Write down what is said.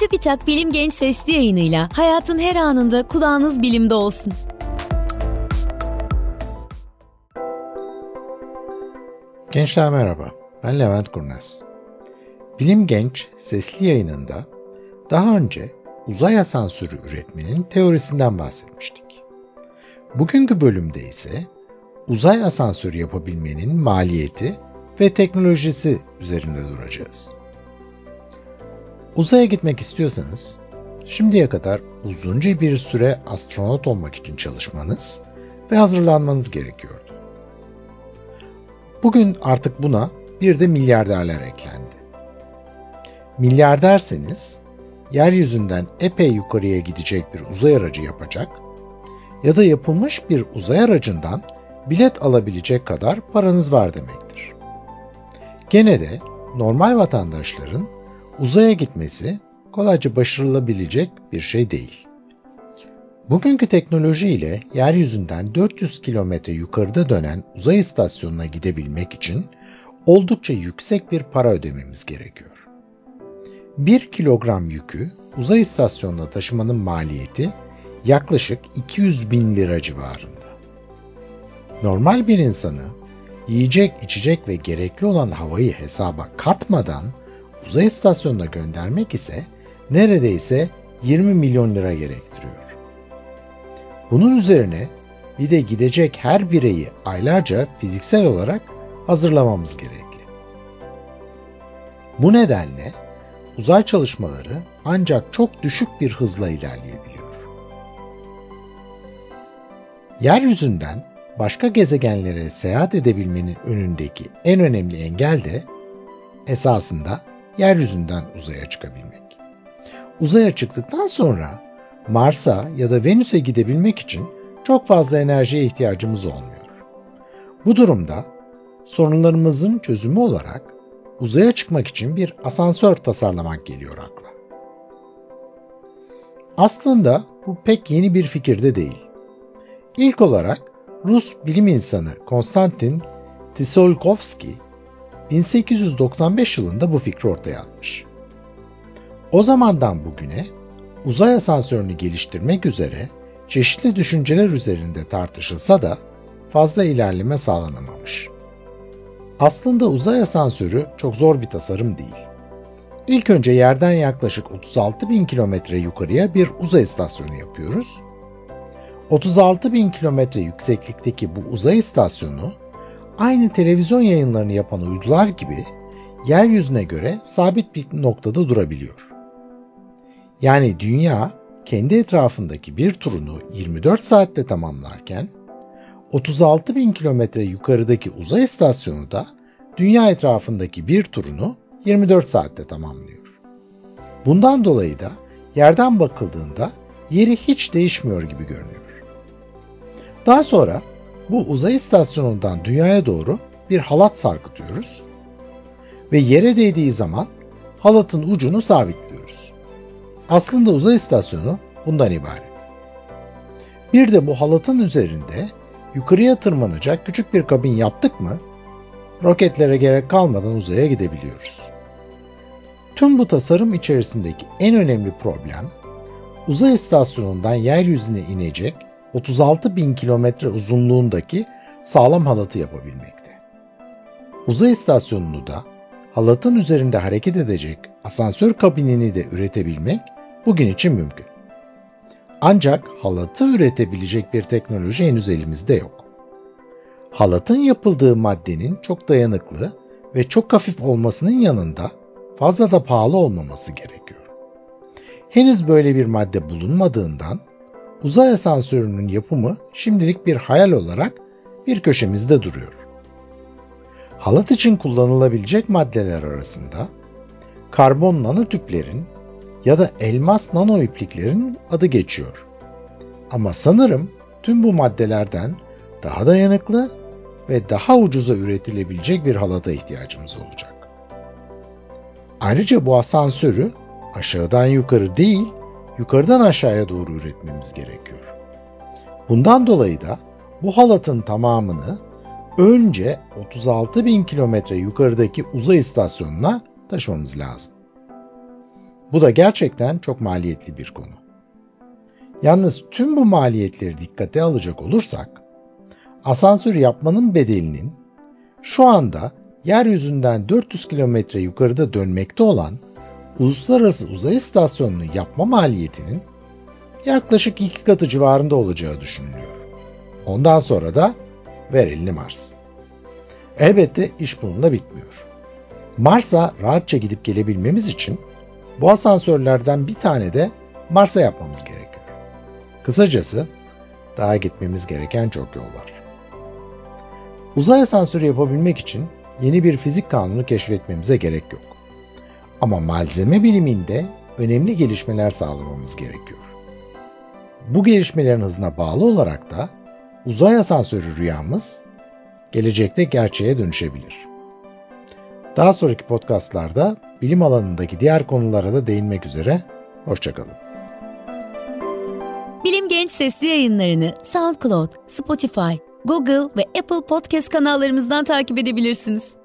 Çubitak Bilim Genç Sesli yayınıyla hayatın her anında kulağınız bilimde olsun. Gençler merhaba, ben Levent Kurnaz. Bilim Genç Sesli yayınında daha önce uzay asansörü üretmenin teorisinden bahsetmiştik. Bugünkü bölümde ise uzay asansörü yapabilmenin maliyeti ve teknolojisi üzerinde duracağız. Uzaya gitmek istiyorsanız, şimdiye kadar uzunca bir süre astronot olmak için çalışmanız ve hazırlanmanız gerekiyordu. Bugün artık buna bir de milyarderler eklendi. Milyarderseniz, yeryüzünden epey yukarıya gidecek bir uzay aracı yapacak ya da yapılmış bir uzay aracından bilet alabilecek kadar paranız var demektir. Gene de normal vatandaşların uzaya gitmesi kolayca başarılabilecek bir şey değil. Bugünkü teknoloji ile yeryüzünden 400 kilometre yukarıda dönen uzay istasyonuna gidebilmek için oldukça yüksek bir para ödememiz gerekiyor. 1 kilogram yükü uzay istasyonuna taşımanın maliyeti yaklaşık 200 bin lira civarında. Normal bir insanı yiyecek, içecek ve gerekli olan havayı hesaba katmadan uzay istasyonuna göndermek ise neredeyse 20 milyon lira gerektiriyor. Bunun üzerine bir de gidecek her bireyi aylarca fiziksel olarak hazırlamamız gerekli. Bu nedenle uzay çalışmaları ancak çok düşük bir hızla ilerleyebiliyor. Yeryüzünden başka gezegenlere seyahat edebilmenin önündeki en önemli engel de esasında yeryüzünden uzaya çıkabilmek. Uzaya çıktıktan sonra Mars'a ya da Venüs'e gidebilmek için çok fazla enerjiye ihtiyacımız olmuyor. Bu durumda sorunlarımızın çözümü olarak uzaya çıkmak için bir asansör tasarlamak geliyor akla. Aslında bu pek yeni bir fikir de değil. İlk olarak Rus bilim insanı Konstantin Tsiolkovsky 1895 yılında bu fikri ortaya atmış. O zamandan bugüne uzay asansörünü geliştirmek üzere çeşitli düşünceler üzerinde tartışılsa da fazla ilerleme sağlanamamış. Aslında uzay asansörü çok zor bir tasarım değil. İlk önce yerden yaklaşık 36 bin kilometre yukarıya bir uzay istasyonu yapıyoruz. 36 bin kilometre yükseklikteki bu uzay istasyonu aynı televizyon yayınlarını yapan uydular gibi yeryüzüne göre sabit bir noktada durabiliyor. Yani dünya kendi etrafındaki bir turunu 24 saatte tamamlarken 36 bin kilometre yukarıdaki uzay istasyonu da dünya etrafındaki bir turunu 24 saatte tamamlıyor. Bundan dolayı da yerden bakıldığında yeri hiç değişmiyor gibi görünüyor. Daha sonra bu uzay istasyonundan dünyaya doğru bir halat sarkıtıyoruz ve yere değdiği zaman halatın ucunu sabitliyoruz. Aslında uzay istasyonu bundan ibaret. Bir de bu halatın üzerinde yukarıya tırmanacak küçük bir kabin yaptık mı roketlere gerek kalmadan uzaya gidebiliyoruz. Tüm bu tasarım içerisindeki en önemli problem uzay istasyonundan yeryüzüne inecek 36 bin kilometre uzunluğundaki sağlam halatı yapabilmekte. Uzay istasyonunu da halatın üzerinde hareket edecek asansör kabinini de üretebilmek bugün için mümkün. Ancak halatı üretebilecek bir teknoloji henüz elimizde yok. Halatın yapıldığı maddenin çok dayanıklı ve çok hafif olmasının yanında fazla da pahalı olmaması gerekiyor. Henüz böyle bir madde bulunmadığından uzay asansörünün yapımı şimdilik bir hayal olarak bir köşemizde duruyor. Halat için kullanılabilecek maddeler arasında karbon nanotüplerin ya da elmas nano ipliklerin adı geçiyor. Ama sanırım tüm bu maddelerden daha dayanıklı ve daha ucuza üretilebilecek bir halata ihtiyacımız olacak. Ayrıca bu asansörü aşağıdan yukarı değil, yukarıdan aşağıya doğru üretmemiz gerekiyor. Bundan dolayı da bu halatın tamamını önce 36 bin kilometre yukarıdaki uzay istasyonuna taşımamız lazım. Bu da gerçekten çok maliyetli bir konu. Yalnız tüm bu maliyetleri dikkate alacak olursak, asansör yapmanın bedelinin şu anda yeryüzünden 400 kilometre yukarıda dönmekte olan uluslararası uzay istasyonunu yapma maliyetinin yaklaşık iki katı civarında olacağı düşünülüyor. Ondan sonra da ver elini Mars. Elbette iş bununla bitmiyor. Mars'a rahatça gidip gelebilmemiz için bu asansörlerden bir tane de Mars'a yapmamız gerekiyor. Kısacası daha gitmemiz gereken çok yol var. Uzay asansörü yapabilmek için yeni bir fizik kanunu keşfetmemize gerek yok. Ama malzeme biliminde önemli gelişmeler sağlamamız gerekiyor. Bu gelişmelerin hızına bağlı olarak da uzay asansörü rüyamız gelecekte gerçeğe dönüşebilir. Daha sonraki podcastlarda bilim alanındaki diğer konulara da değinmek üzere. Hoşçakalın. Bilim Genç sesli yayınlarını SoundCloud, Spotify, Google ve Apple Podcast kanallarımızdan takip edebilirsiniz.